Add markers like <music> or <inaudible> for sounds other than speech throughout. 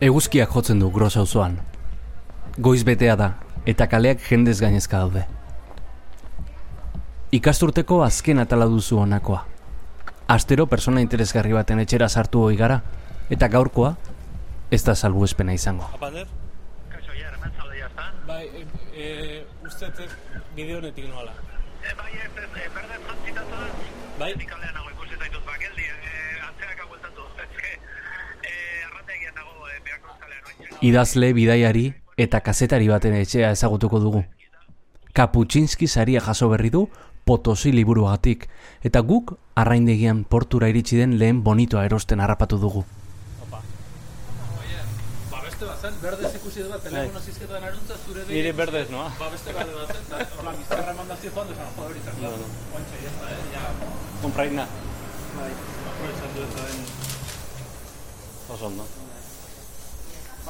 Eguzkiak jotzen du gros auzoan. Goiz betea da eta kaleak jendez gainezka daude. Ikasturteko azken atala duzu honakoa. Astero persona interesgarri baten etxera sartu hoi gara eta gaurkoa ez da salbuespena izango. Apander? Kaixo, ja, hemen zaude jazta. Bai, e, e, uste bideo honetik noala. E, bai, ez, ez, berde jantzitatu da. Bai? Nik kalean nago ikusi zaitut bakeldi, e, antzeak agueltatu. Ez que, e, arrategian nago, e, beako kalean oin. Idazle, bidaiari eta kazetari baten etxea ezagutuko dugu. Kaputxinski saria jaso berri du Potosi liburuagatik eta guk arraindegian portura iritsi den lehen bonitoa erosten harrapatu dugu. Opa. Ba, beste berdez ikusi dut telefono zizketan aruntza zure dei. Nire berdez, noa? Ba, beste bat bat zen, eta horla bizarra mandazio joan duzan, jo, hori zen, No, no. Oantxe, está, eh, ja, Konpraina. bai, aprobetxatu ez da den. Oso ondo.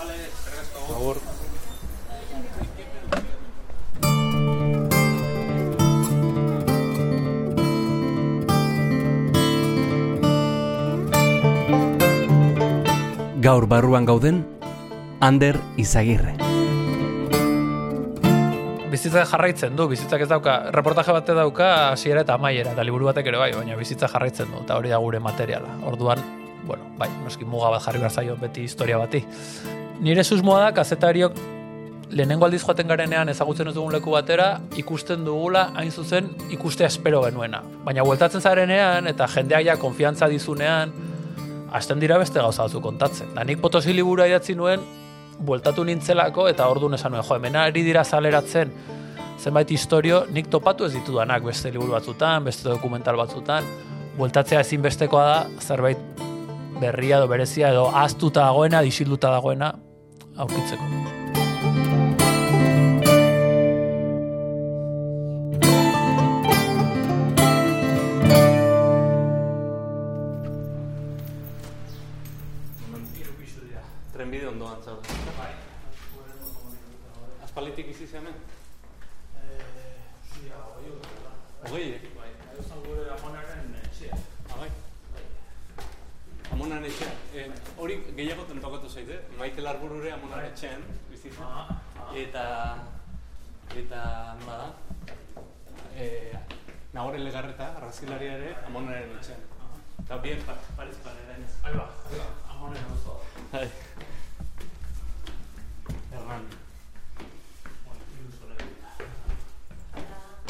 Agur. Gaur barruan gauden, Ander Izagirre. Bizitza jarraitzen du, bizitzak ez dauka, reportaje bate dauka hasiera eta amaiera, eta liburu batek ere bai, baina bizitza jarraitzen du, eta hori da gure materiala. Orduan, bueno, bai, noski muga bat jarri behar zaio beti historia bati. Nire susmoa da, kazetariok lehenengo aldiz joaten garenean ezagutzen ez dugun leku batera, ikusten dugula hain zuzen ikustea espero genuena. Baina bueltatzen zarenean, eta jendeak ja konfiantza dizunean, hasten dira beste gauza batzuk kontatzen. Da nik Potosi liburua idatzi nuen, bueltatu nintzelako eta orduan esan nuen, jo, hemen ari dira saleratzen zenbait historio nik topatu ez ditudanak beste liburu batzutan, beste dokumental batzutan, bueltatzea ezinbestekoa da zerbait berria edo berezia edo ahaztuta dagoena, disilduta dagoena aurkitzeko. Trenbide ondoan zaude. Bai. Aspalitik izi hemen? Hogei? Bai, euskal gure amonaren Amonan etxea. Eh, hori gehiago tentokatu zaite. Maikel Arburure amonan etxean, bizi zen. Ah, ah. Eta, eta, nola da? Eh, Nagore legarreta, arrazilaria ere, amonaren etxean. Eta bien, pa, pariz panera ez. Ahí va, amonen auzo. Bai. Erran. Bueno, iluso legia.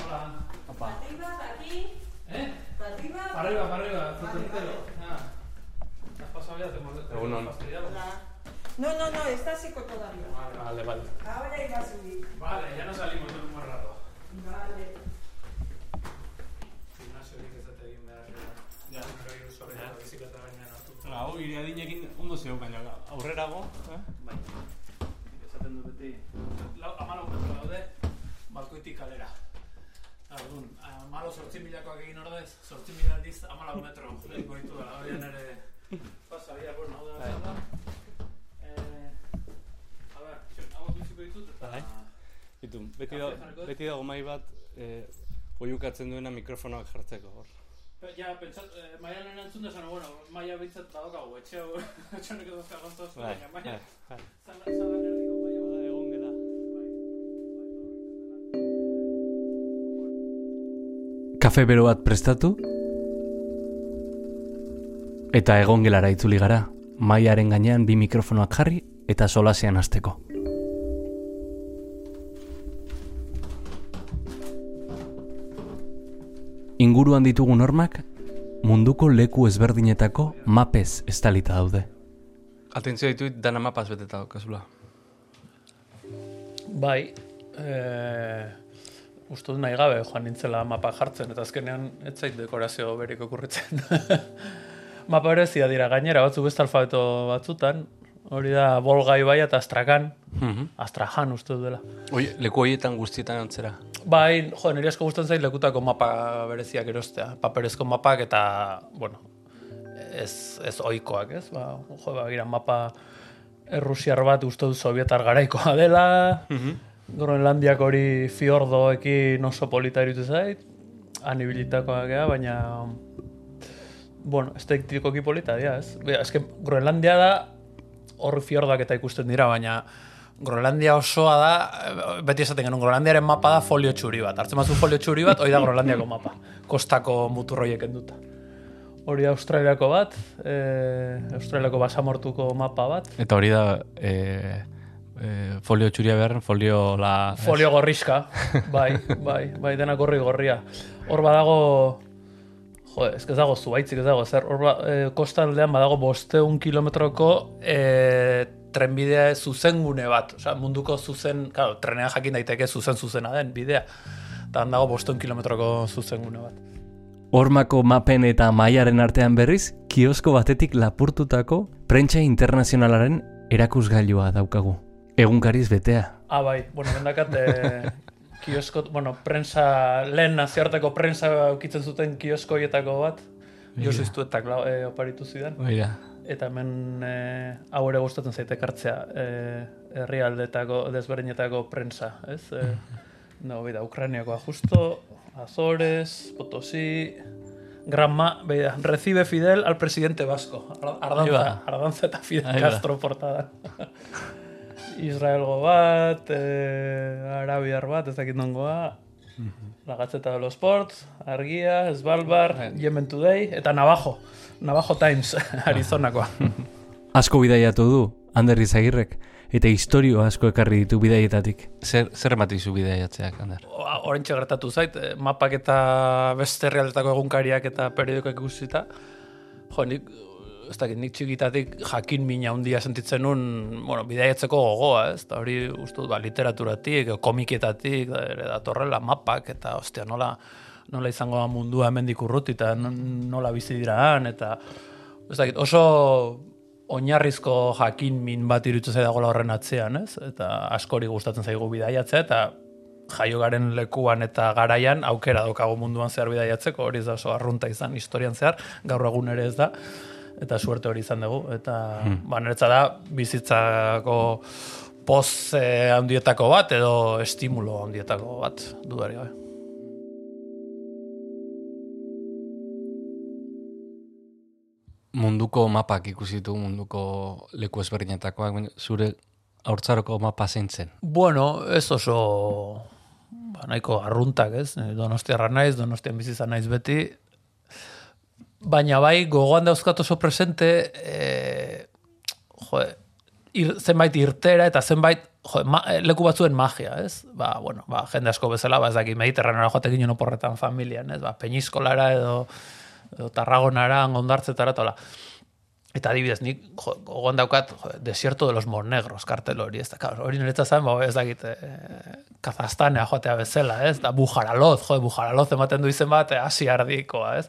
Hola. Opa. Arriba, para aquí, Eh? para arriba. Para Vale, vale. Ah. Hola. No, no, no, está seco todavía. Vale, vale. Ahora iba a subir. Vale, ya no salimos en un buen rato. Vale. Gimnasio. Ja, bizikleta gainean hartu. Hau, iriadinekin ondo zeu, baina aurrerago, eh? Bai. Esaten dut beti. Lau, amalau metro daude, balkoitik kalera. Orduan, amalo sortzi milakoak egin ordez, sortzi mila aldiz, amalau metro. Lehenko ditu da, hori nere... Hau da, Bai. Eh, a duziko ditut eta... Bai. Bitu, beti, da, beti dago mai bat, eh, oiukatzen duena mikrofonoak jartzeko hor. Ja, pentsat, eh, maialen entzun desan, bueno, maia bintzat badokagu, etxe hau, <laughs> etxe honek edo zagontza oso, Bai, baina bai, maia, bai. zan- zalan erdiko maia Bada, egon gela. Kafe bero bat prestatu eta egon gelara itzuli gara, maiaren gainean bi mikrofonoak jarri eta solasean hasteko. Inguruan ditugu normak, munduko leku ezberdinetako mapez estalita daude. Atentzio dituit dana mapaz beteta daukazula. Bai, e, uste dut nahi gabe joan nintzela mapa jartzen, eta azkenean ez zait dekorazio berik okurritzen. <laughs> mapa berezia dira gainera, batzuk beste alfabeto batzutan, hori da Volga ibaia eta Astrakan, Mhm. Astrahan uste dela. Oie, leku horietan guztietan antzera. Bai, jo, niri asko gustatzen zait lekutako mapa bereziak erostea. Paperezko mapak eta, bueno, ez, ez oikoak, ez? Ba, jo, ba, gira, mapa errusiar bat uste dut sovietar garaikoa dela, Groenlandiak hori fiordoekin oso polita irutu zait, han ibilitakoak gea, baina bueno, estektikoki polita dira, ez? Bea, eske Groenlandia da hor fiordak eta ikusten dira, baina Groenlandia osoa da, eh, beti esaten genuen, Groenlandiaren mapa da folio txuri bat. Hartzen bazu folio txuri bat, hori da Groenlandiako mapa. Kostako muturroiek enduta. Hori da Australiako bat, e, Australiako basamortuko mapa bat. Eta hori da e, e, folio txuria behar, folio la... Folio gorriska, <laughs> bai, bai, bai, dena gorri gorria. Hor badago, jo, ez ez dago zuaitzik ez dago, zer, hor e, kostaldean badago bosteun kilometroko e, trenbidea zuzengune bat, osea, munduko zuzen, claro, trenean jakin daiteke zuzen zuzena den bidea, eta dago bosteun kilometroko zuzengune bat. Hormako mapen eta maiaren artean berriz, kiosko batetik lapurtutako prentsa internazionalaren erakusgailua daukagu. Egunkariz betea. Ah, bai, bueno, bendakat, e, kiosko, bueno, prensa, lehen nazioarteko prensa ukitzen zuten kioskoietako bat, Josu Iztuetak lau- e, oparitu zidan. Oira. Eta hemen e, hau ere gustatzen zaite kartzea e, herrialdetako, desberdinetako prensa, ez? E, no, bida, Ukrainiakoa justo, Azores, Potosí, Granma, beida, recibe Fidel al presidente vasco. Ardanza. Ardanza eta Fidel. Castro portada. <laughs> Israelgo bat, e, Arabiar bat, ez dakit nongoa, La Gaceta de los Sports, Argia, Svalbard, Yemen Today, eta Navajo, Navajo Times, <laughs> Arizonakoa. Asko bidaiatu du, Ander Izagirrek, eta historio asko ekarri ditu bidaietatik. Zer, zer emati zu bidaiatzeak, Ander? Horentxe gertatu zait, eh, mapak eta beste herrialdetako egunkariak eta periodikoak ikusita, jo, nik, ez dakit, nik txikitatik jakin mina handia sentitzen nun, bueno, bidaiatzeko gogoa, ez, eta hori uste ba, literaturatik, komiketatik, da, datorrela mapak, eta, ostia, nola, nola izango da mundua hemendik urruti, eta nola bizi dira han, eta, ez dakit, oso oinarrizko jakin min bat iruditzen zaidagola horren atzean, ez? Eta askori gustatzen zaigu bidaiatzea, eta jaio garen lekuan eta garaian aukera daukago munduan zehar bidaiatzeko, hori ez da oso arrunta izan historian zehar, gaur egun ere ez da, eta suerte hori izan dugu, eta ba, niretza da bizitzako poz eh, handietako bat, edo estimulo handietako bat, dudari gabe. Munduko mapak ikusi ditu, munduko leku ezberdinetakoak, zure haurtzaroko mapa zein zen. Bueno, ez oso ba, nahiko arruntak, ez? Donostiarra naiz, donostian bizi izan naiz beti. Baina bai, gogoan dauzkat oso presente, e, jo, ir, zenbait irtera eta zenbait jo, ma, leku batzuen magia, ez? Ba, bueno, ba, jende asko bezala, ba, ez dakit, mediterraneara joate ginen oporretan familian, ez? Ba, peñiskolara edo, edo tarragonara, ondartzetara, eta hola. Eta adibidez, nik jo, gogoan daukat jo, Desierto de los Monegros kartel hori, ez da, claro, hori niretza zen, ba, ez dakit, eh, Kazastanea joatea bezala, ez, da Bujaraloz, jo, Bujaraloz ematen du izen bat, eh, asiardikoa, ez.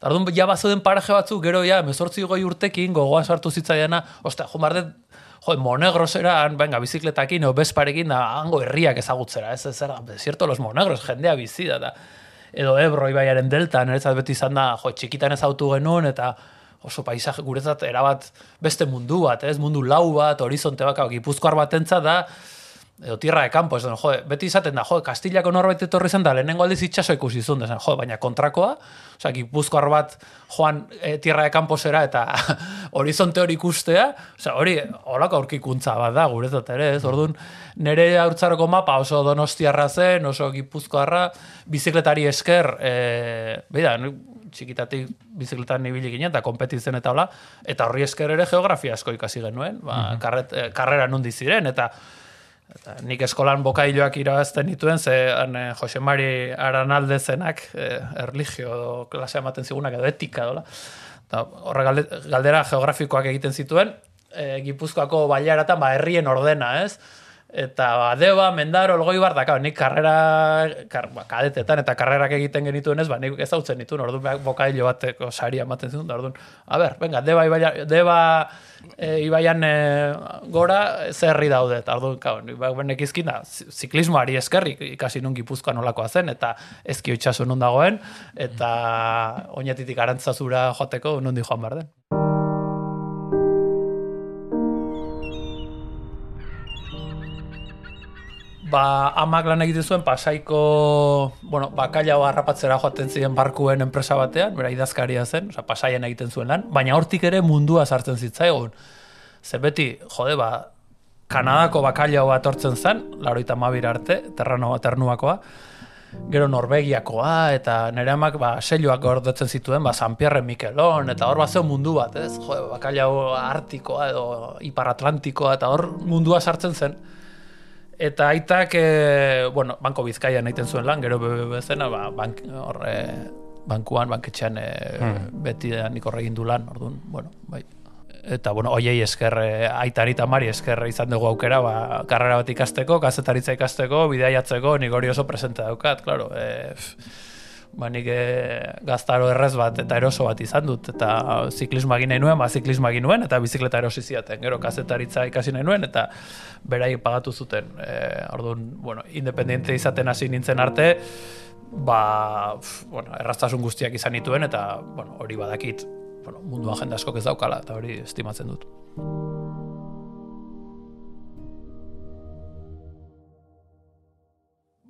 Eta Orduan, ja bazoden paraje batzuk, gero ja, mezortzi goi urtekin, gogoan sartu zitzaiana, ostia, jo, bardet, jo, Monegrosera, venga, bizikletakin, o besparekin, da, hango herriak ezagutzera, ez, ez, zer, Desierto de los Monegros, jendea bizi da. Edo Ebro ibaiaren delta, niretzat beti izan da, jo, txikitan ezautu genuen, eta oso paisaje guretzat erabat beste mundu bat, ez? Mundu lau bat, horizonte bat, gipuzkoar batentzat da, edo tierra de campo, ez da, jo, beti izaten da, jo, Kastillako norbait etorri zen da, lehenengo aldiz itxaso ikusi zuen, da, jo, baina kontrakoa, osea, gipuzkoar bat joan e, tierra de campo zera eta <laughs> horizonte hori ikustea, osea, hori, holako aurkikuntza bat da, guretzat ere, ez? Orduan, nire haurtzaroko mapa oso donostiarra zen, oso gipuzkoarra, bizikletari esker, e, beida, txikitatik bizikletan ibili ginen, eta kompetitzen eta hola, eta horri esker ere geografia asko ikasi genuen, ba, karret, eh, karrera nundi ziren, eta Nik eskolan bokailoak irabazten dituen, ze han, eh, Jose Mari Aranalde zenak, eh, erligio klasea ematen zigunak edo etika dola. Eta horre galde, galdera geografikoak egiten zituen, eh, Gipuzkoako bailaratan ba, herrien ordena, ez? Eta ba, Deba, Mendaro, Elgoibar, da, nik karrera, kar, ba, kadetetan eta karrerak egiten genituen ez, ba, nik ezautzen dituen, orduan ba, bokailo bateko saria ematen zituen, da, orduan, a ber, venga, Deba, ibaia, Deba e, ibaian e, gora zer herri daude, eta orduan, kao, nik ba, nekizkin da, zi- ziklismoari eskerrik ikasi nun gipuzkoan nolakoa zen, eta ezkio itxaso nun dagoen, eta oinatitik arantzazura joateko nondi joan behar den. Ba, amak lan egiten zuen pasaiko, bueno, bakailao harrapatzera joaten ziren barkuen enpresa batean, bera idazkaria zen, osea, pasaian egiten zuen lan, baina hortik ere mundua sartzen zitzaigun. Ze beti, jode, ba, Kanadako bakailau bat hortzen zen, laroita mabira arte, terrano ternuakoa, gero Norvegiakoa, eta nire amak ba, selloak gordetzen zituen, ba, San Pierre Mikelon, eta hor bat mundu bat, ez? Jo, bakailau artikoa edo iparatlantikoa, eta hor mundua sartzen zen. Eta aitak, e, bueno, banko bizkaian egiten zuen lan, gero BBB zena, ba, bank, hor, e, bankuan, banketxean e, beti da nik horre egin du lan, orduan, bueno, bai. Eta, bueno, oiei esker, aitari eta mari esker izan dugu aukera, ba, karrera bat ikasteko, kazetaritza ikasteko, bidaiatzeko, nik hori oso presente daukat, claro. E, ba, nik e, gaztaro errez bat eta eroso bat izan dut, eta ziklismo egin nahi nuen, ba, ziklismo egin nuen, eta bizikleta erosi ziaten, gero kazetaritza ikasi nahi nuen, eta berai pagatu zuten. E, orduan, bueno, independiente izaten hasi nintzen arte, ba, pf, bueno, erraztasun guztiak izan nituen, eta, bueno, hori badakit, bueno, munduan jende askok ez daukala, eta hori estimatzen dut.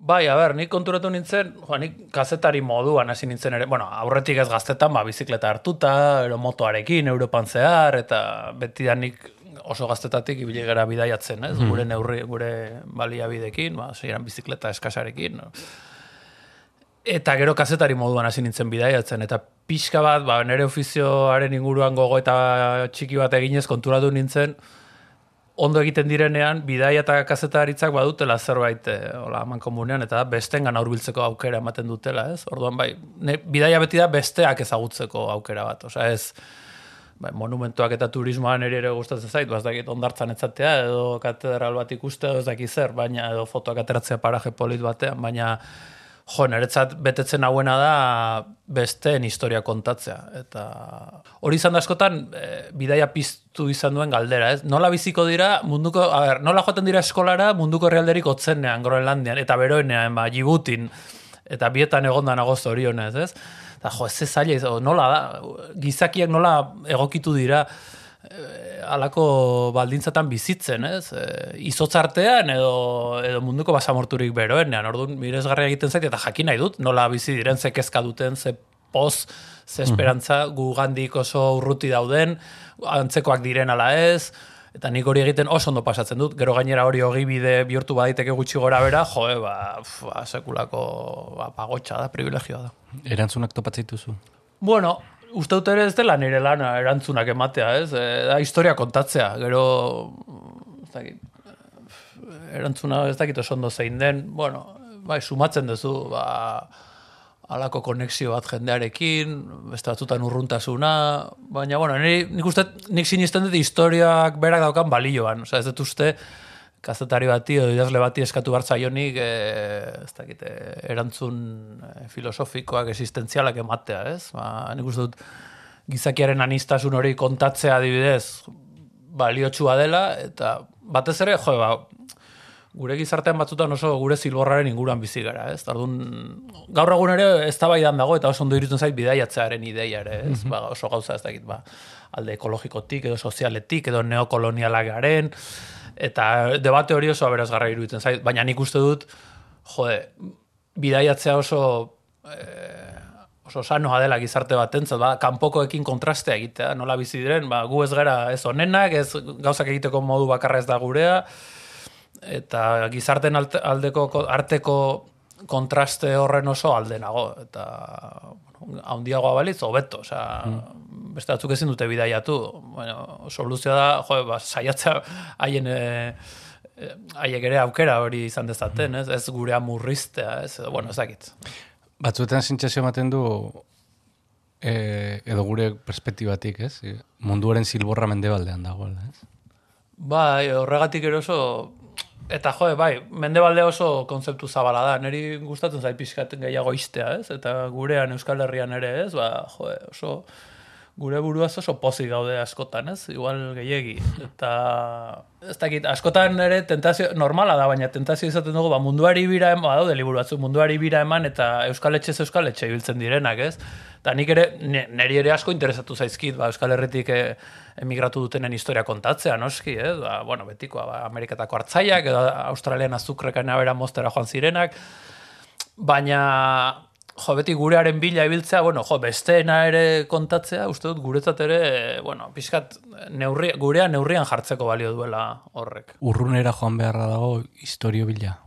Bai, a ber, nik konturatu nintzen, jo, nik kazetari moduan hasi nintzen ere, bueno, aurretik ez gaztetan, ba, bizikleta hartuta, ero motoarekin, Europan zehar, eta beti da nik oso gaztetatik ibili gara bidaiatzen, ez? Gure neurri, gure baliabidekin, ba, zeiran bizikleta eskasarekin. no? Eta gero kazetari moduan hasi nintzen bidaiatzen, eta pixka bat, ba, nire ofizioaren inguruan gogo eta txiki bat eginez konturatu nintzen, ondo egiten direnean, bidaia eta kazetaritzak badutela zerbait e, hola, mankomunean, eta bestengan aurbiltzeko aukera ematen dutela, ez? Orduan, bai, ne, bidaia beti da besteak ezagutzeko aukera bat, osea, ez, bai, monumentuak eta turismoan ere ere gustatzen zait, ba, ez dakit ondartzan etzatea, edo katedral bat ikuste, ez dakit zer, baina, edo fotoak ateratzea paraje polit batean, baina, jo, niretzat betetzen hauena da besteen historia kontatzea. Eta hori izan da askotan, e, bidaia piztu izan duen galdera, ez? Nola biziko dira, munduko, a ber, nola joaten dira eskolara munduko herrialderik otzenean, Groenlandian, eta beroenean, ba, Djiboutin, eta bietan egonda nago zorionez, ez? Eta jo, ez ez zaila, nola da, gizakiak nola egokitu dira, eh, alako baldintzatan bizitzen, ez? E, izotz artean edo, edo munduko basamorturik beroenean, orduan miresgarria egiten zait, eta jakin nahi dut, nola bizi diren, ze kezka duten, ze poz, ze esperantza, gu gandik oso urruti dauden, antzekoak diren ala ez, eta nik hori egiten oso ondo pasatzen dut, gero gainera hori hogi bide bihurtu badaiteke gutxi gora bera, joe, ba, ba sekulako ba, pagotxa da, privilegioa da. Erantzunak topatzen dituzu. Bueno, uste dut ere ez dela nire lana erantzunak ematea, ez? E, da historia kontatzea, gero ez dakit, erantzuna ez dakit oso ondo zein den, bueno, bai, sumatzen duzu, ba, alako konexio bat jendearekin, beste batzutan urruntasuna, baina, bueno, niri, nik uste, nik sinisten dut historiak berak daukan balioan, osea, ez dut uste, kazetari bati edo idazle bati eskatu behar zaionik e, ez dakit, eh, erantzun eh, filosofikoak, existentzialak ematea, ez? Ba, nik uste dut gizakiaren anistasun hori kontatzea adibidez baliotsua dela, eta batez ere, jo, ba, gure gizartean batzutan oso gure zilborraren inguruan bizi gara, ez? Tardun, gaur egun ere eztabaidan dago eta oso ondo irutzen zait bidaiatzearen ideia ere, ez? Ba, oso gauza ez dakit, ba, alde ekologikotik edo sozialetik edo neokolonialak garen, eta debate hori oso aberazgarra iruditzen zait, baina nik uste dut, jode, bidaiatzea oso eh, oso sanoa dela gizarte batentzat, ba, kanpokoekin kontrastea egitea, nola bizi diren, ba, gu ez gara ez onenak, ez gauzak egiteko modu bakarra ez da gurea, eta gizarten alte- aldeko ko- arteko kontraste horren oso alde nago, eta bueno, handiagoa balitz, hobeto, osea, beste batzuk ezin dute bidaiatu, bueno, soluzioa da, jo, ba, saiatzea haien e, haiek ere aukera hori izan dezaten, ez, ez gurea murriztea, ez, bueno, ez dakit. Batzuetan sentsazio ematen du e, edo gure perspektibatik, ez? Munduaren zilborra mendebaldean dagoela, ez? Bai, horregatik ere oso eta jo, bai, mendebalde oso kontzeptu zabala da. Neri gustatzen zait pixkat gehiago istea, ez? Eta gurean Euskal Herrian ere, ez? Ba, jo, oso gure buruaz oso pozik gaude askotan, ez? Igual gehiegi. Eta ez dakit, askotan ere tentazio normala da, baina tentazio izaten dugu, ba, munduari bira eman, badaude liburu batzuk, munduari bira eman eta Euskal Etxez Euskal Etxe ibiltzen direnak, ez? Eta nik ere, ne- neri ere asko interesatu zaizkit, ba, Euskal Herritik eh, emigratu dutenen historia kontatzea, noski, eh? Ba, bueno, betikoa, ba, Ameriketako hartzaiak, edo Australian azukrekan abera mostera joan zirenak, baina, jo, beti gurearen bila ibiltzea, bueno, jo, besteena ere kontatzea, uste dut guretzat ere, bueno, pixkat, neurri, gurea neurrian jartzeko balio duela horrek. Urrunera joan beharra dago historio bila.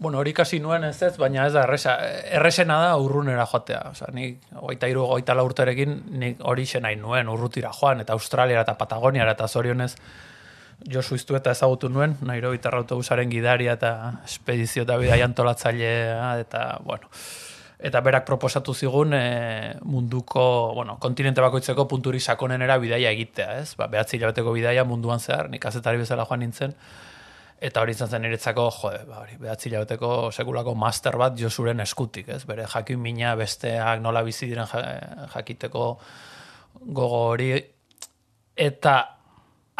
Bueno, hori kasi nuen ez ez, baina ez da erresa, erresena da urrunera joatea. Osa, nik goita iru, goita urterekin nik hori nahi nuen urrutira joan, eta Australiara eta Patagoniara eta zorionez Josu iztu eta ezagutu nuen, Nairobi terra autobusaren gidaria eta espedizio eta bidai antolatzailea, eta, bueno, eta berak proposatu zigun e, munduko, bueno, kontinente bakoitzeko punturi sakonenera bidaia egitea, ez? Ba, behatzi hilabeteko bidaia munduan zehar, nik azetari bezala joan nintzen, Eta hori izan zen niretzako, jo, ba, hori, behatzi hilabeteko sekulako master bat josuren eskutik, ez? Bere jakin mina besteak nola bizi diren jakiteko gogo hori. Eta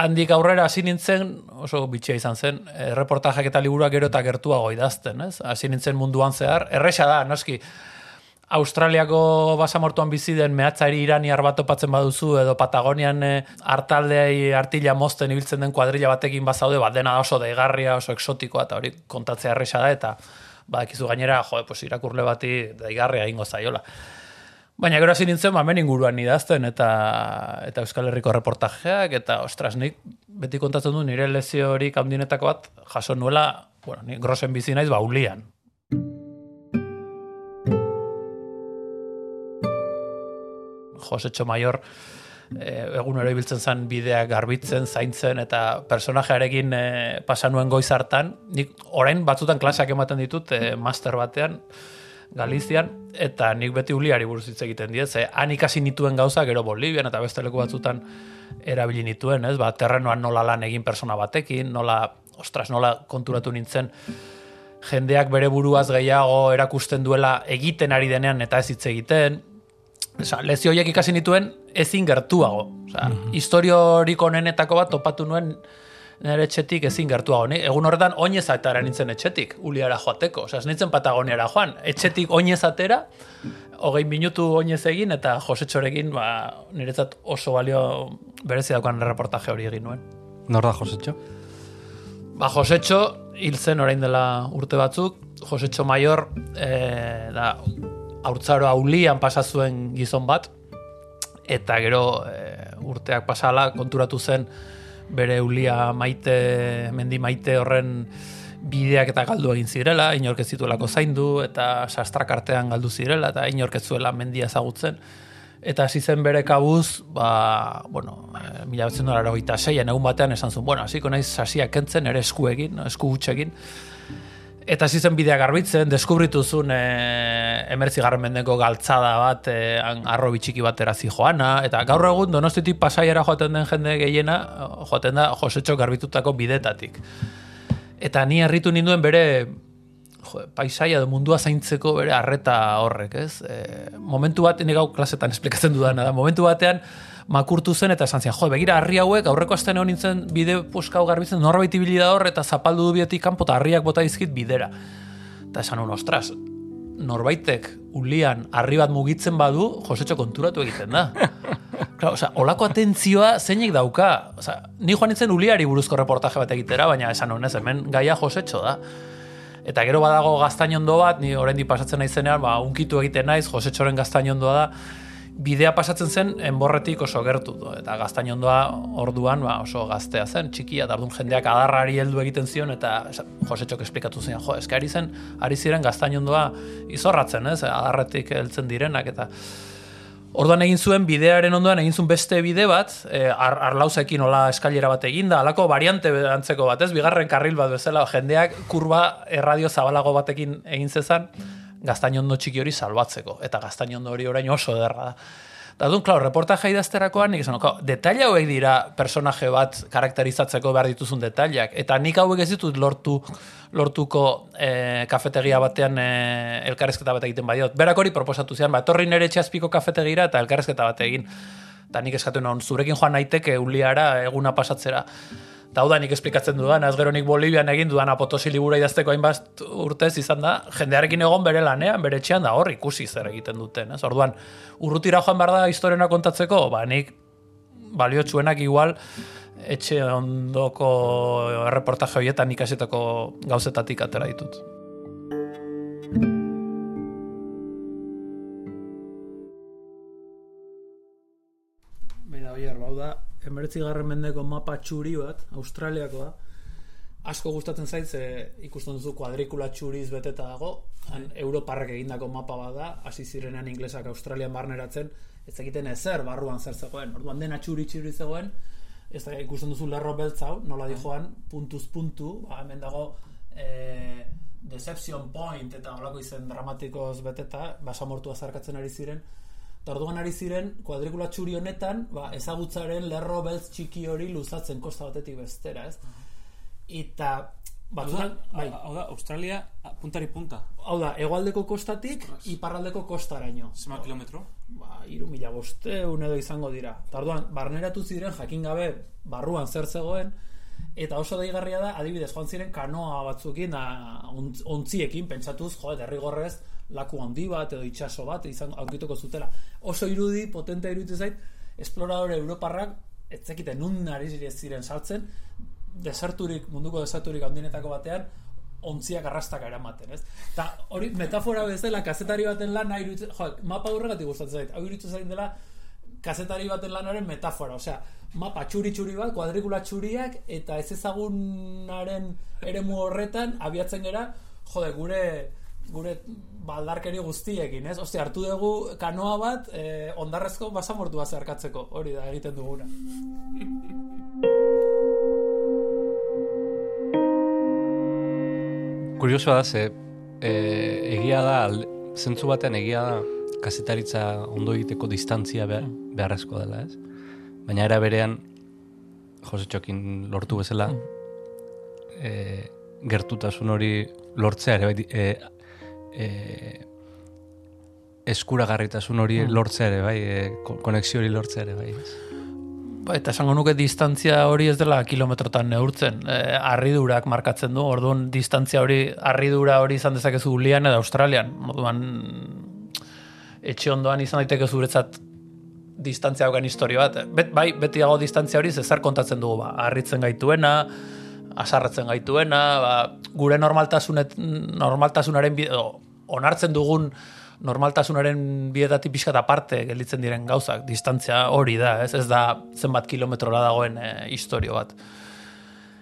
handik aurrera hasi nintzen, oso bitxia izan zen, erreportajak eta liburuak gero eta gertuago idazten, ez? Hasi nintzen munduan zehar, erresa da, noski, Australiako basamortuan bizi den mehatzari iraniar bat topatzen baduzu edo Patagonian e, artaldei artila mozten ibiltzen den kuadrilla batekin bazaude, bat dena oso daigarria, oso eksotikoa eta hori kontatzea erresa da eta badakizu gainera, jo, pues, irakurle bati daigarria ingo zaiola. Baina gero hasi nintzen, ba, inguruan idazten eta eta Euskal Herriko reportajeak eta ostras, nik beti kontatzen du nire lezio hori handinetako bat jaso nuela, bueno, ni grosen bizi naiz baulian. Josetxo Maior e, egunero ibiltzen zen bideak garbitzen, zaintzen eta personajearekin e, pasanuen goiz hartan. Nik orain batzutan klaseak ematen ditut e, master batean, Galizian, eta nik beti uliari buruz hitz egiten diet, ze han ikasi nituen gauza, gero Bolivian eta beste leku batzutan erabili nituen, ez? Ba, terrenoan nola lan egin persona batekin, nola, ostras, nola konturatu nintzen, jendeak bere buruaz gehiago erakusten duela egiten ari denean eta ez hitz egiten, Osa, lezio horiek ikasi nituen ezin gertuago. Osa, mm -hmm. historiorik onenetako bat topatu nuen nire etxetik ezin gertuago. Ni, egun horretan oinez atara nintzen etxetik, uliara joateko. Osa, nintzen patagoniara joan. Etxetik oinez atera, hogei minutu oinez egin, eta josetxorekin, ba, niretzat oso balio berezi daukan reportaje hori egin nuen. Nor da josetxo? Ba, josetxo, hil zen orain dela urte batzuk, josetxo maior, e, da, haurtzaro aulian pasa zuen gizon bat eta gero e, urteak pasala konturatu zen bere ulia maite mendi maite horren bideak eta galdu egin zirela, inork ez zituelako zaindu eta sastrak artean galdu zirela eta inork ez zuela mendia ezagutzen. Eta hasi zen bere kabuz ba, bueno, e, mila betzen dolara egun batean esan zuen, bueno, hasiko naiz sasia kentzen ere esku egin, esku Eta hasi zen bidea garbitzen, deskubritu zuen e, emertzi garren mendeko galtzada bat, e, arro bitxiki bat erazi joana, eta gaur egun donostitik pasaiara joaten den jende gehiena, joaten da josetxo garbitutako bidetatik. Eta ni herritu ninduen bere jo, paisaia edo mundua zaintzeko bere arreta horrek, ez? E, momentu bat, nire gau klasetan esplikatzen dudana da, momentu batean, makurtu zen eta esan zian, jo, begira, harri hauek, aurreko astean egon nintzen bide puskau garbitzen, norbait ibili da hor, eta zapaldu du bietik kanpo, eta harriak bota dizkit bidera. Eta esan hon, ostras, norbaitek ulian harri bat mugitzen badu, josetxo konturatu egiten da. <laughs> Claro, o olako atentzioa zeinik dauka. O ni joan nintzen uliari buruzko reportaje bat egitera, baina esan honez, hemen gaia josetxo da. Eta gero badago gaztainondo bat, ni oraindik pasatzen naizenean, ba, unkitu egiten naiz, josetxoren gaztainondoa da, bidea pasatzen zen enborretik oso gertu du. Eta gaztainondoa orduan ba, oso gaztea zen, txikia, da jendeak adarrari heldu egiten zion, eta Josetxok esplikatu zen, jo, eske ari zen, ari ziren gaztainondoa izorratzen, ez, adarretik heltzen direnak, eta Orduan egin zuen bidearen ondoan egin zuen beste bide bat, e, ar, arlauzekin hola eskailera bat eginda, alako variante antzeko bat, ez? Bigarren karril bat bezala, jendeak kurba erradio zabalago batekin egin zezan, gaztainondo txiki hori salbatzeko. Eta gaztainondo hori orain oso ederra da. Eta duen, klar, reportaje idazterakoan, nik esan, detaila hauek dira personaje bat karakterizatzeko behar dituzun detailak. Eta nik hauek ez ditut lortu, lortuko e, kafetegia batean e, elkarrezketa bat egiten badiot. Berak hori proposatu zian, bat torri nire txazpiko kafetegira eta elkarrezketa bat egin. Eta nik eskatu non, zurekin joan naiteke uliara eguna pasatzera daudanik esplikatzen dudan, ez gero nik Bolivian egin dudan apotosi libura idazteko hainbat urtez izan da, jendearekin egon bere lanean, bere txean da hor ikusi zer egiten duten, ez? Orduan, urrutira joan behar da historiena kontatzeko, ba nik baliotsuenak igual etxe ondoko erreportaje horietan ikasetako gauzetatik atera ditut. Beda, oier, bau da, emeretzi garren mendeko mapa txuri bat, Australiakoa, asko gustatzen zait, ze ikusten duzu kuadrikula txuriz beteta dago, han Europarrek egindako mapa bada, hasi zirenean inglesak Australian barneratzen, ez egiten ezer barruan zer zegoen, orduan dena txuri txuri zegoen, ez da ikusten duzu lerro beltz hau, nola dijoan, puntuz puntu, ba, hemen dago, e, Deception Point eta holako izen dramatikoz beteta, basamortua zarkatzen ari ziren, eta orduan ari ziren, kuadrikula txuri honetan, ba, ezagutzaren lerro beltz txiki hori luzatzen kosta batetik bestera, ez? Eta, batzutan, bai, Hau da, Australia puntari punta. hau da, hegoaldeko kostatik, iparraldeko kostaraino. Zema kilometro? Ba, iru mila bosteun edo izango dira. Eta orduan, barneratu ziren jakin gabe barruan zer zegoen, eta oso deigarria da, adibidez, joan ziren kanoa batzukin, da, ontz- ontziekin, pentsatuz, jo, derrigorrez, laku handi bat edo itsaso bat izan aurkituko zutela. Oso irudi, potente iruditzen zait, esploradore europarrak ez zekiten nun ari ziren sartzen, deserturik, munduko deserturik handinetako batean, ontziak arrastaka eramaten, ez? Eta hori metafora bezala kazetari baten lana iruditzen, jo, mapa horregatik gustatzen zait. Hau iruditzen zait dela kazetari baten lanaren metafora, osea, mapa txuri txuri bat, kuadrikula txuriak eta ez ezagunaren eremu horretan abiatzen gera, jode, gure gure baldarkeri guztiekin, ez? Ostia, hartu dugu kanoa bat, eh, ondarrezko basamortua zeharkatzeko, hori da egiten duguna. <laughs> Kuriosoa da, ze e, egia da, al- zentzu batean egia da, kazetaritza ondo egiteko distantzia behar, beharrezkoa dela, ez? Baina era berean, Jose Txokin lortu bezala, e, gertutasun hori lortzea ere, bai, e, e, eskuragarritasun hori lortzea ere, bai, e, ko- konexio hori lortzea ere, bai, ez? Ba, eta esango nuke distantzia hori ez dela kilometrotan neurtzen. E, harridurak markatzen du, orduan distantzia hori, harridura hori izan dezakezu Lian edo Australian. Orduan etxe ondoan izan daiteke zuretzat distantzia haukan historia bat. Bet, bai, beti dago distantzia hori zezer kontatzen dugu, ba, harritzen gaituena, asarretzen gaituena, ba, gure normaltasunet, normaltasunaren bide, onartzen dugun normaltasunaren bietatik pixkat aparte gelditzen diren gauzak, distantzia hori da, ez, ez da zenbat kilometrora dagoen e, historio bat.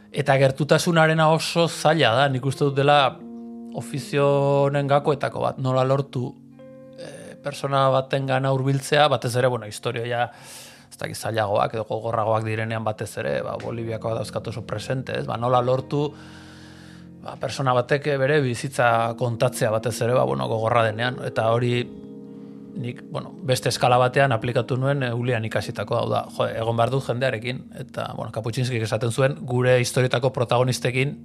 Eta gertutasunarena oso zaila da, nik uste dut dela ofizio honen gakoetako bat, nola lortu e, persona baten gana hurbiltzea, batez ere, bueno, historia ja, ez dakit zailagoak edo gogorragoak direnean batez ere, ba, Boliviakoa dauzkat oso presente, ez, ba, nola lortu ba, persona batek bere bizitza kontatzea batez ere, ba, bueno, gogorra denean, eta hori nik, bueno, beste eskala batean aplikatu nuen eulian ikasitako hau da, jo, egon behar dut jendearekin, eta, bueno, Kaputxinskik esaten zuen, gure historietako protagonistekin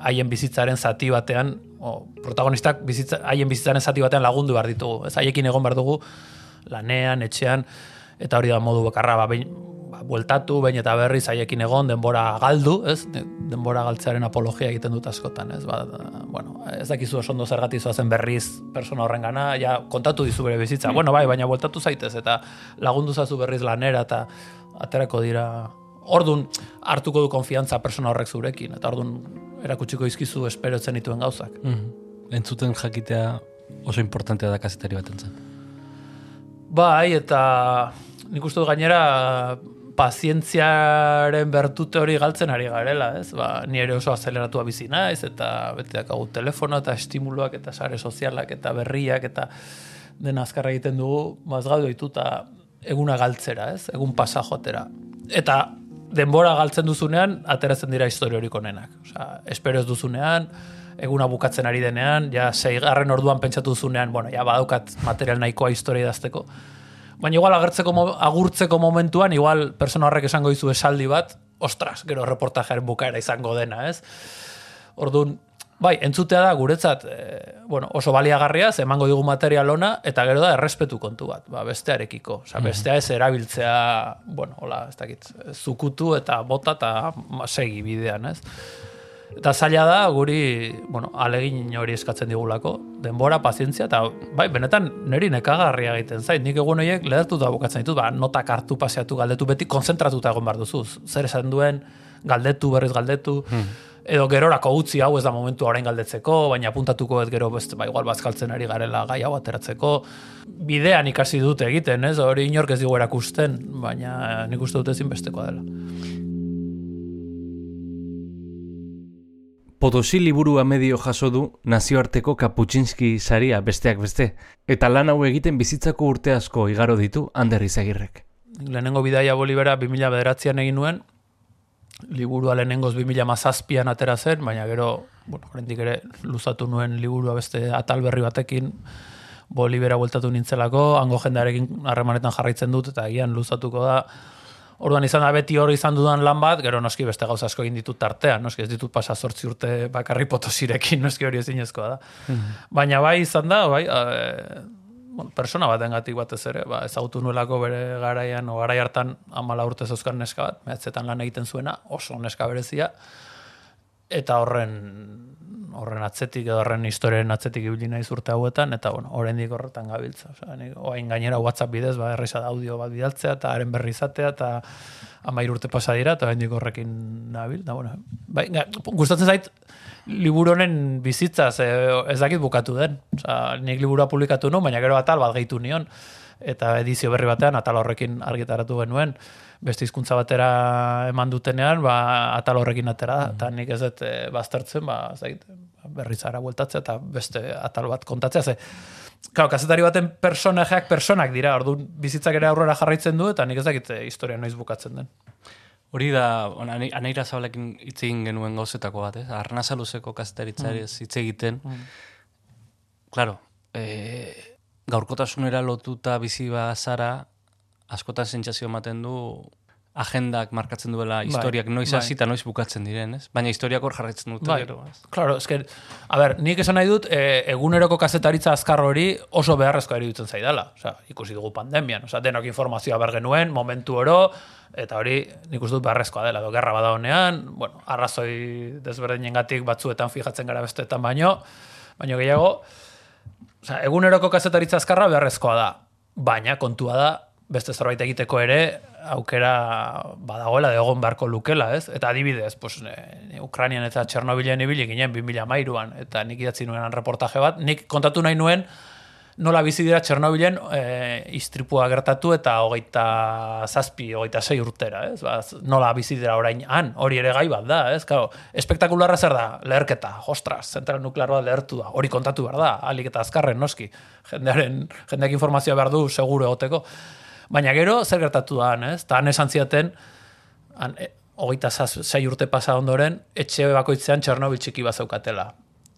haien bizitzaren zati batean, o, protagonistak bizitza, haien bizitzaren zati batean lagundu behar ditugu, ez haiekin egon behar dugu lanean, etxean, eta hori da modu bakarra, ba, behin, ba, bueltatu, behin eta berriz haiekin egon, denbora galdu, ez? Denbora galtzearen apologia egiten dut askotan, ez? Ba, bueno, ez dakizu oso ondo zergatik zoazen berriz persona horren gana, ja kontatu dizu bere bizitza. Bueno, bai, baina bueltatu zaitez, eta lagundu zazu berriz lanera, eta aterako dira Ordun hartuko du konfiantza persona horrek zurekin, eta ordun erakutsiko izkizu esperotzen dituen gauzak. Mm Entzuten jakitea oso importantea da kazetari batentzat. Bai, eta nik uste dut gainera pazientziaren bertute hori galtzen ari garela, ez? Ba, ni ere oso azeleratua bizi naiz eta bete dakagu telefono eta estimuluak eta sare sozialak eta berriak eta dena azkarra egiten dugu, mazgaudu dituta eguna galtzera, ez? Egun pasa jotera. Eta denbora galtzen duzunean, ateratzen dira historia horik onenak. Osea, espero ez duzunean, eguna bukatzen ari denean, ja seigarren orduan pentsatu duzunean, bueno, ja badaukat material nahikoa historia idazteko. Baina igual agertzeko, agurtzeko momentuan, igual persona horrek esango dizu esaldi bat, ostras, gero reportajearen bukaera izango dena, ez? Orduan, bai, entzutea da guretzat, e, bueno, oso baliagarria, emango digu material ona, eta gero da errespetu kontu bat, ba, bestearekiko. Osea, bestea ez erabiltzea, bueno, hola, ez dakit, zukutu eta bota eta segi bidean, ez? Eta zaila da, guri, bueno, alegin hori eskatzen digulako, denbora, pazientzia, eta bai, benetan niri nekagarria egiten zait. Nik egun horiek lehertuta bukatzen ditut, ba, notak hartu paseatu galdetu beti konzentratuta egon behar duzu. Zer esan duen, galdetu, berriz galdetu, edo gerorako utzi hau ez da momentu orain galdetzeko, baina apuntatuko ez gero beste, ba, igual bazkaltzen ari garela gai hau ateratzeko. Bidean ikasi dute egiten, ez? Hori inork ez digu erakusten, baina nik uste dut ezinbestekoa dela. Potosi liburua medio jaso du nazioarteko Kaputxinski saria besteak beste, eta lan hau egiten bizitzako urte asko igaro ditu Ander Izagirrek. Lehenengo bidaia Bolibera 2000 bederatzean egin nuen, liburua lehenengoz 2000 mazazpian atera zen, baina gero, bueno, horrendik ere luzatu nuen liburua beste atal berri batekin, Bolibera bueltatu nintzelako, hango jendearekin harremanetan jarraitzen dut, eta agian luzatuko da, Orduan izan da beti hori izan dudan lan bat, gero noski beste gauza asko egin ditut tartean, noski ez ditut pasa zortzi urte bakarri potosirekin, <laughs> noski hori ezinezkoa da. Baina bai izan da, bai, e, bueno, persona batengatik batez ere, ba, ezagutu nuelako bere garaian, o garai hartan amala urte zeuzkan neska bat, mehatzetan lan egiten zuena, oso neska berezia, eta horren horren atzetik edo horren historiaren atzetik ibili naiz urte hauetan eta bueno, oraindik horretan gabiltza. Osea, nik orain gainera WhatsApp bidez ba erresa audio bat bidaltzea eta haren berri izatea eta 13 urte pasa dira eta oraindik horrekin nabil. Da bueno, bai, gustatzen zait liburu honen bizitzaz eh, ez dakit bukatu den. Osea, nik liburua publikatu nuen, baina gero atal bat gehitu nion eta edizio berri batean atal horrekin argitaratu genuen beste hizkuntza batera eman dutenean, ba, atal horrekin atera da, eta nik ez dut eh, baztertzen, ba, ez dakit, berriz ara bueltatzea eta beste atal bat kontatzea, ze, Claro, kazetari baten personajeak personak dira, orduan bizitzak ere aurrera jarraitzen du, eta nik ez dakit eh, historia noiz bukatzen den. Hori da, aneira zabalekin hitz egin genuen gauzetako bat, ez? Arnasa luzeko kaztaritzari Mm. hitz egiten. Claro, e, gaurkotasunera lotuta bizi bazara, askotan sentsazio ematen du agendak markatzen duela historiak noiz bai. hasi eta noiz bukatzen diren, ez? Baina historiak hor jarraitzen dute Bai. gero, ez? Claro, esker, a ber, nik esan nahi dut, e, eguneroko kazetaritza azkar hori oso beharrezkoa iruditzen zaidala. Osea, ikusi dugu pandemian, osea, denok informazioa ber genuen, momentu oro, eta hori nik uste dut beharrezkoa dela, edo gerra bada honean, bueno, arrazoi desberdinengatik batzuetan fijatzen gara besteetan baino, baino gehiago, Osea, eguneroko kazetaritza azkarra beharrezkoa da, baina kontua da beste zerbait egiteko ere aukera badagoela de egon beharko lukela, ez? Eta adibidez, pues, e, Ukrainian eta Txernobilen ibili ginen 2013an, eta nik idatzi nuen reportaje bat, nik kontatu nahi nuen nola bizi dira Txernobilen e, istripua gertatu eta hogeita zazpi, hogeita sei urtera, ez? Ba, nola bizi dira orain han, hori ere gai bat da, ez? Claro, espektakularra zer da, leherketa, ostras, zentral nuklear bat lehertu da, hori kontatu behar da, alik eta azkarren noski, jendearen, jendeak informazioa behar du, seguro egoteko. Baina gero, zer gertatu da, han, ez? Ta han esan ziaten, han, e, hogeita zaz- sei urte pasa ondoren, etxe bakoitzean Txernobil txiki bat zeukatela.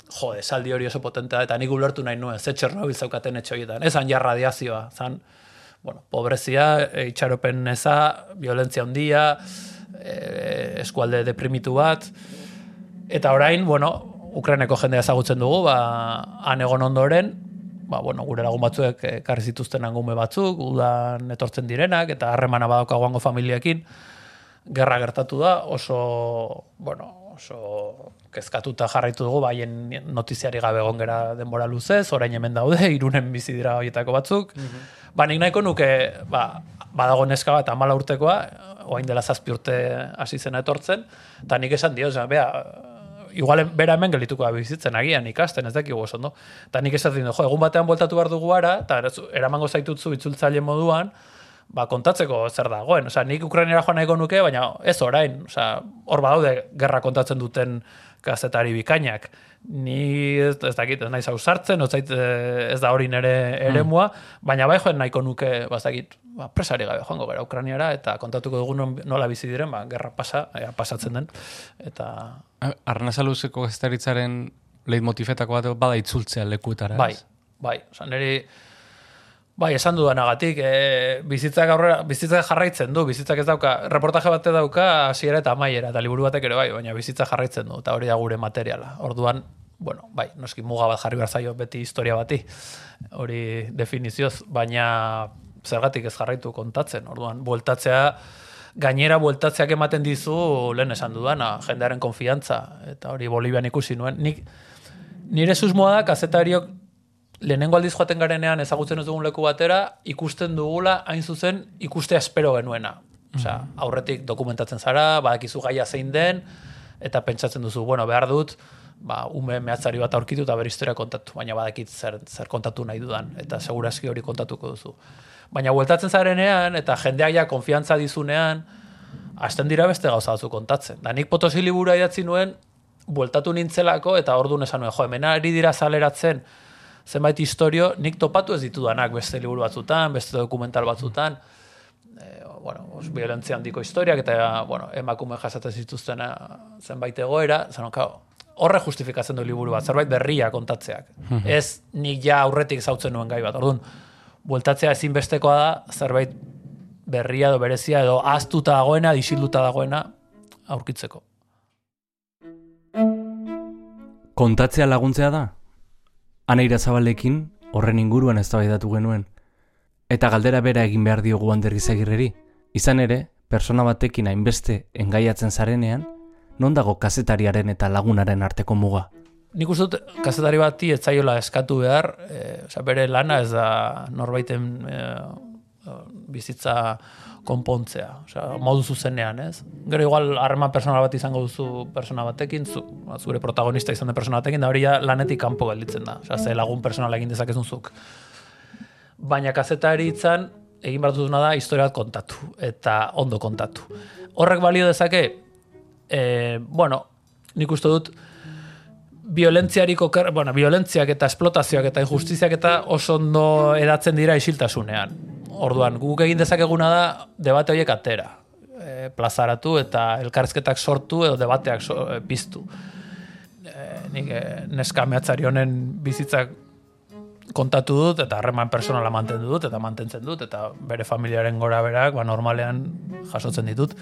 Jo, esaldi hori oso potentea, eta nik ulertu nahi nuen, ze Txernobil zeukaten etxe horietan. Ez han ja radiazioa, zan, bueno, pobrezia, e, itxaropen eza, violentzia handia, e, eskualde deprimitu bat, eta orain, bueno, Ukraineko jendea ezagutzen dugu, ba, han egon ondoren, ba, bueno, gure lagun batzuek ekarri zituzten angume batzuk, udan etortzen direnak, eta harremana badaukagu hango familiekin, gerra gertatu da, oso, bueno, oso kezkatuta jarraitu dugu, baien notiziari gabe egon gera denbora luzez, orain hemen daude, <laughs> irunen bizi dira horietako batzuk. Ba, nik nahiko nuke, ba, badago neska bat amala urtekoa, oain dela zazpi urte hasi zena etortzen, eta nik esan dio, osea, bea, igual bera hemen gelituko da bizitzen agian ikasten, ez dakigu oso ondo. Eta nik esaten dut, jo, egun batean bueltatu behar dugu ara, eta eramango zaitutzu itzultzaile moduan, ba, kontatzeko zer dagoen. Osea, nik Ukrainera joan nahiko nuke, baina ez orain. Osea, hor badaude gerra kontatzen duten kazetari bikainak. Ni ez, ez dakit, ez naiz hau sartzen, ez, eh, ez da hori nere eremua, baina bai joan nahiko nuke, ba, ez dakit, ba, presari gabe joango gara Ukrainiara, eta kontatuko dugu nola bizi diren, ba, gerra pasa, ea, pasatzen den. Eta Arnasa luzeko kaztaritzaren leitmotifetako bat bada itzultzea lekuetara, Bai, bai. Osa, niri, bai, esan dudanagatik, e, bizitzak aurrera, bizitzak jarraitzen du, bizitzak ez dauka, reportaje bate dauka hasiera eta amaiera, eta liburu batek ere bai, baina bizitza jarraitzen du, eta hori da gure materiala. Orduan, bueno, bai, noski muga bat jarri behar zaio beti historia bati, hori definizioz, baina zergatik ez jarraitu kontatzen, orduan, bueltatzea, gainera bueltatzeak ematen dizu lehen esan dudana, jendearen konfiantza, eta hori Bolivian ikusi nuen. Nik, nire susmoa da, kazetariok lehenengo aldiz joaten garenean ezagutzen ez dugun leku batera, ikusten dugula hain zuzen ikustea espero genuena. Osea, aurretik dokumentatzen zara, badakizu gaia zein den, eta pentsatzen duzu, bueno, behar dut, ba, ume mehatzari bat aurkitu eta bere historia kontatu, baina badakit zer, zer kontatu nahi dudan, eta segurazki hori kontatuko duzu. Baina bueltatzen zarenean, eta jendeak ja konfiantza dizunean, hasten dira beste gauza batzu kontatzen. Da nik potosi libura idatzi nuen, bueltatu nintzelako, eta orduan esan nuen, jo, hemen ari dira saleratzen, zenbait historio, nik topatu ez ditudanak beste liburu batzutan, beste dokumental batzutan, eh, bueno, os, violentzia handiko historiak, eta bueno, emakume jasaten zituzten eh, zenbait egoera, zanon, kao, horre justifikatzen du liburu bat, zerbait berria kontatzeak. Ez nik ja aurretik zautzen nuen gai bat. Orduan, bueltatzea ezinbestekoa da, zerbait berria edo berezia edo aztuta dagoena, disilduta dagoena aurkitzeko. Kontatzea laguntzea da? Aneira zabalekin horren inguruan eztabaidatu genuen. Eta galdera bera egin behar diogu Ander Gizagirreri. Izan ere, persona batekin hainbeste engaiatzen zarenean, non dago kazetariaren eta lagunaren arteko muga? Nik uste dut, kazetari bati ez zaiola eskatu behar, e, osea, bere lana ez da norbaiten e, bizitza konpontzea, osea, modu zuzenean, ez? Gero igual harreman personal bat izango duzu persona batekin, zu, ba, zure protagonista izan den persona batekin, da hori ja lanetik kanpo gelditzen da, osea, ze lagun personala egin dezakezun zuk. Baina kazetari itzan, egin behar duzuna da, historia bat kontatu, eta ondo kontatu. Horrek balio dezake, e, bueno, nik uste dut, violentziariko, ker- bueno, violentziak eta esplotazioak eta injustiziak eta oso ondo edatzen dira isiltasunean. Orduan, guk egin dezakeguna da debate horiek atera. E, plazaratu eta elkarrizketak sortu edo debateak so, e, piztu. E, nik e, neska mehatzari honen bizitzak kontatu dut eta harreman personala mantendu dut eta mantentzen dut eta bere familiaren gora berak ba, normalean jasotzen ditut.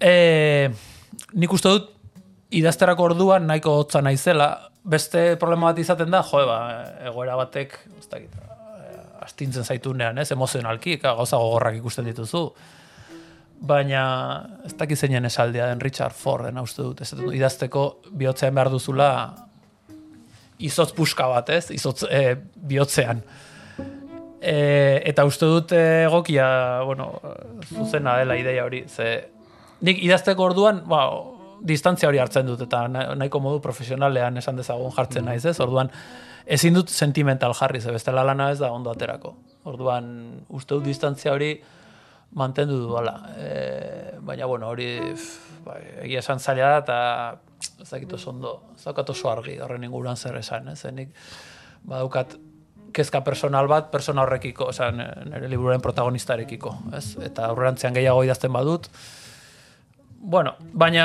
E, nik uste dut idazterako orduan nahiko hotza naizela, beste problema bat izaten da, jo, ba, egoera batek, ez dakit, astintzen zaitunean, ez, emozionalki, ka, gauza gogorrak ikusten dituzu. Baina, ez dakit zeinen esaldia den Richard Forden, uste dut, ez dut, idazteko bihotzean behar duzula izotz puska bat, ez, izotz e, bihotzean. E, eta uste dut egokia, bueno, zuzena dela ideia hori, ze nik idazteko orduan, ba, distantzia hori hartzen dut, eta na- nahiko modu profesionalean esan dezagun jartzen naiz, ez? Orduan, ezin dut sentimental jarri, ze bestela lana ez da ondo aterako. Orduan, uste dut distantzia hori mantendu duala. E, baina, bueno, hori bai, egia esan zaila da, eta ez dakit oso ondo, ez daukat oso argi horren inguruan zer esan, ez? Nik badaukat kezka personal bat, persona horrekiko, osea, nire liburuaren protagonistarekiko, ez? Eta aurrerantzean gehiago idazten badut, Bueno, baina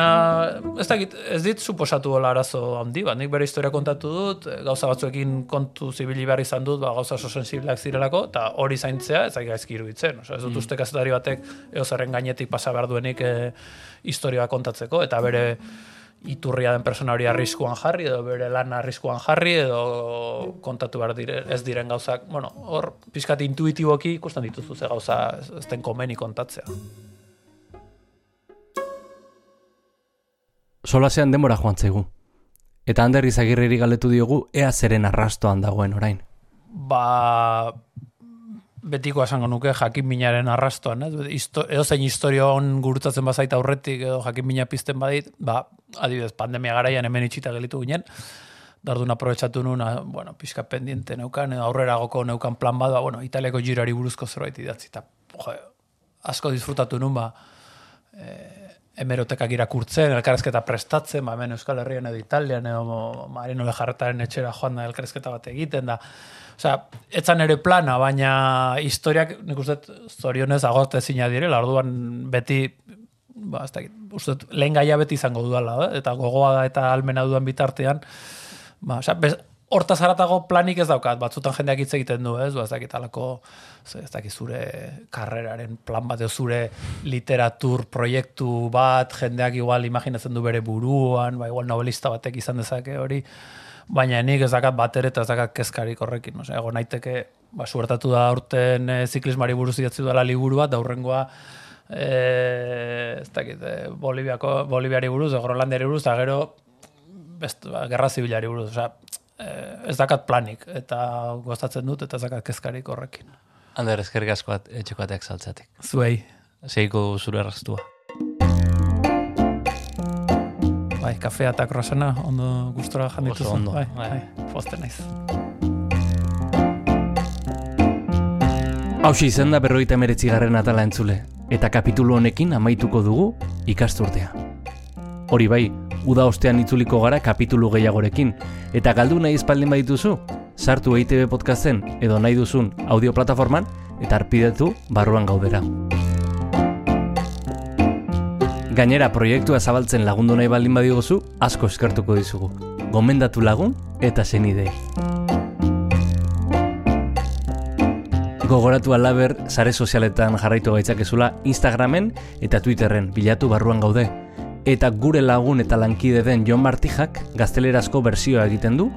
ez dakit, ez dit suposatu hola arazo handi bat, nik bere historia kontatu dut, eh, gauza batzuekin kontu zibili behar izan dut, ba, gauza oso sensibleak zirelako, eta hori zaintzea ez zait gaizki iruditzen. Osa, ez dut uste kazetari batek eozerren gainetik pasa behar duenik e, historia kontatzeko, eta bere iturria den persona hori arriskuan jarri, edo bere lana arriskuan jarri, edo kontatu behar dire, ez diren gauzak, bueno, hor pizkat intuitiboki ikusten dituzu ze gauza ez den komeni kontatzea. Solasean denbora joan zaigu. Eta Ander Izagirreri galetu diogu ea zeren arrastoan dagoen orain. ba betiko esango nuke jakin minaren arrastoan, ez? Histo, edo zein historio on gurutzatzen bazait aurretik edo jakin mina pizten badit, ba, adibidez, pandemia garaian hemen itxita gelitu ginen, dardun aprobetsatu nun, bueno, pixka pendiente neukan, edo aurreragoko neukan plan bat, ba, bueno, italiako giroari buruzko zerbait idatzi, eta, jo, asko disfrutatu nun, ba, hemerotekak irakurtzen, elkarrezketa prestatzen, ba, hemen Euskal Herrian edo Italian, edo Marino Lejarretaren etxera joan da elkarrezketa bat egiten da. Osea, etzan ere plana, baina historiak, nik uste, zorionez agorte ezina direla, orduan beti, ba, ez dakit, uste, lehen gaia beti izango dudala, eh? eta gogoa da eta almena dudan bitartean, ba, osea, hortaz haratago planik ez daukat, batzutan jendeak hitz egiten du, ez, ba, ez dakit alako, ez dakit zure karreraren plan bat, zure literatur proiektu bat, jendeak igual imaginatzen du bere buruan, ba, igual novelista batek izan dezake hori, baina nik ez dakat bater eta ez dakat kezkarik horrekin, osea, ego naiteke, ba, suertatu da aurten e, ziklismari buruz idatzi dela liburu bat, da hurrengoa, e, ez dakit, e, Boliviako, Boliviari buruz, Groenlandiari buruz, eta gero, best, ba, gerra zibilari buruz, osea, ez dakat planik, eta gozatzen dut, eta ez dakat kezkarik horrekin. Ander, eskerrik asko etxeko ateak saltzatik. Zuei. segiko du zure erraztua. Bai, kafea eta krosena ondo gustora jan Oso dituzu. ondo, bai, bai. bai, pozten naiz. Hauxe izan da berroita emeretzigarren atala entzule, eta kapitulu honekin amaituko dugu ikasturtea. Hori bai, uda ostean itzuliko gara kapitulu gehiagorekin, eta galdu nahi espaldin badituzu, sartu EITB podcasten edo nahi duzun audio plataforman, eta arpidetu barruan gaudera. Gainera, proiektua zabaltzen lagundu nahi baldin badiguzu, asko eskertuko dizugu. Gomendatu lagun eta zenidei. Gogoratu alaber sare sozialetan jarraitu gaitzakezula Instagramen eta Twitterren bilatu barruan gaude. Eta gure lagun eta lankide den Jon Martijak gaztelerazko bersioa egiten du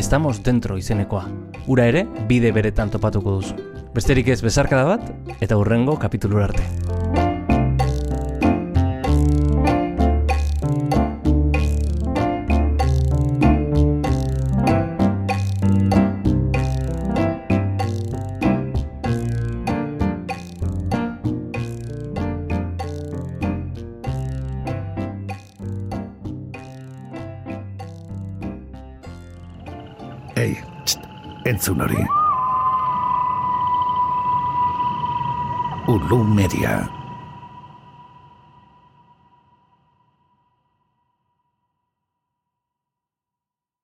Estamos dentro izenekoa. Ura ere bide beretan topatuko duzu. Besterik ez bezarkada bat eta hurrengo kapitulura arte. Entzun hori. Ulu Media.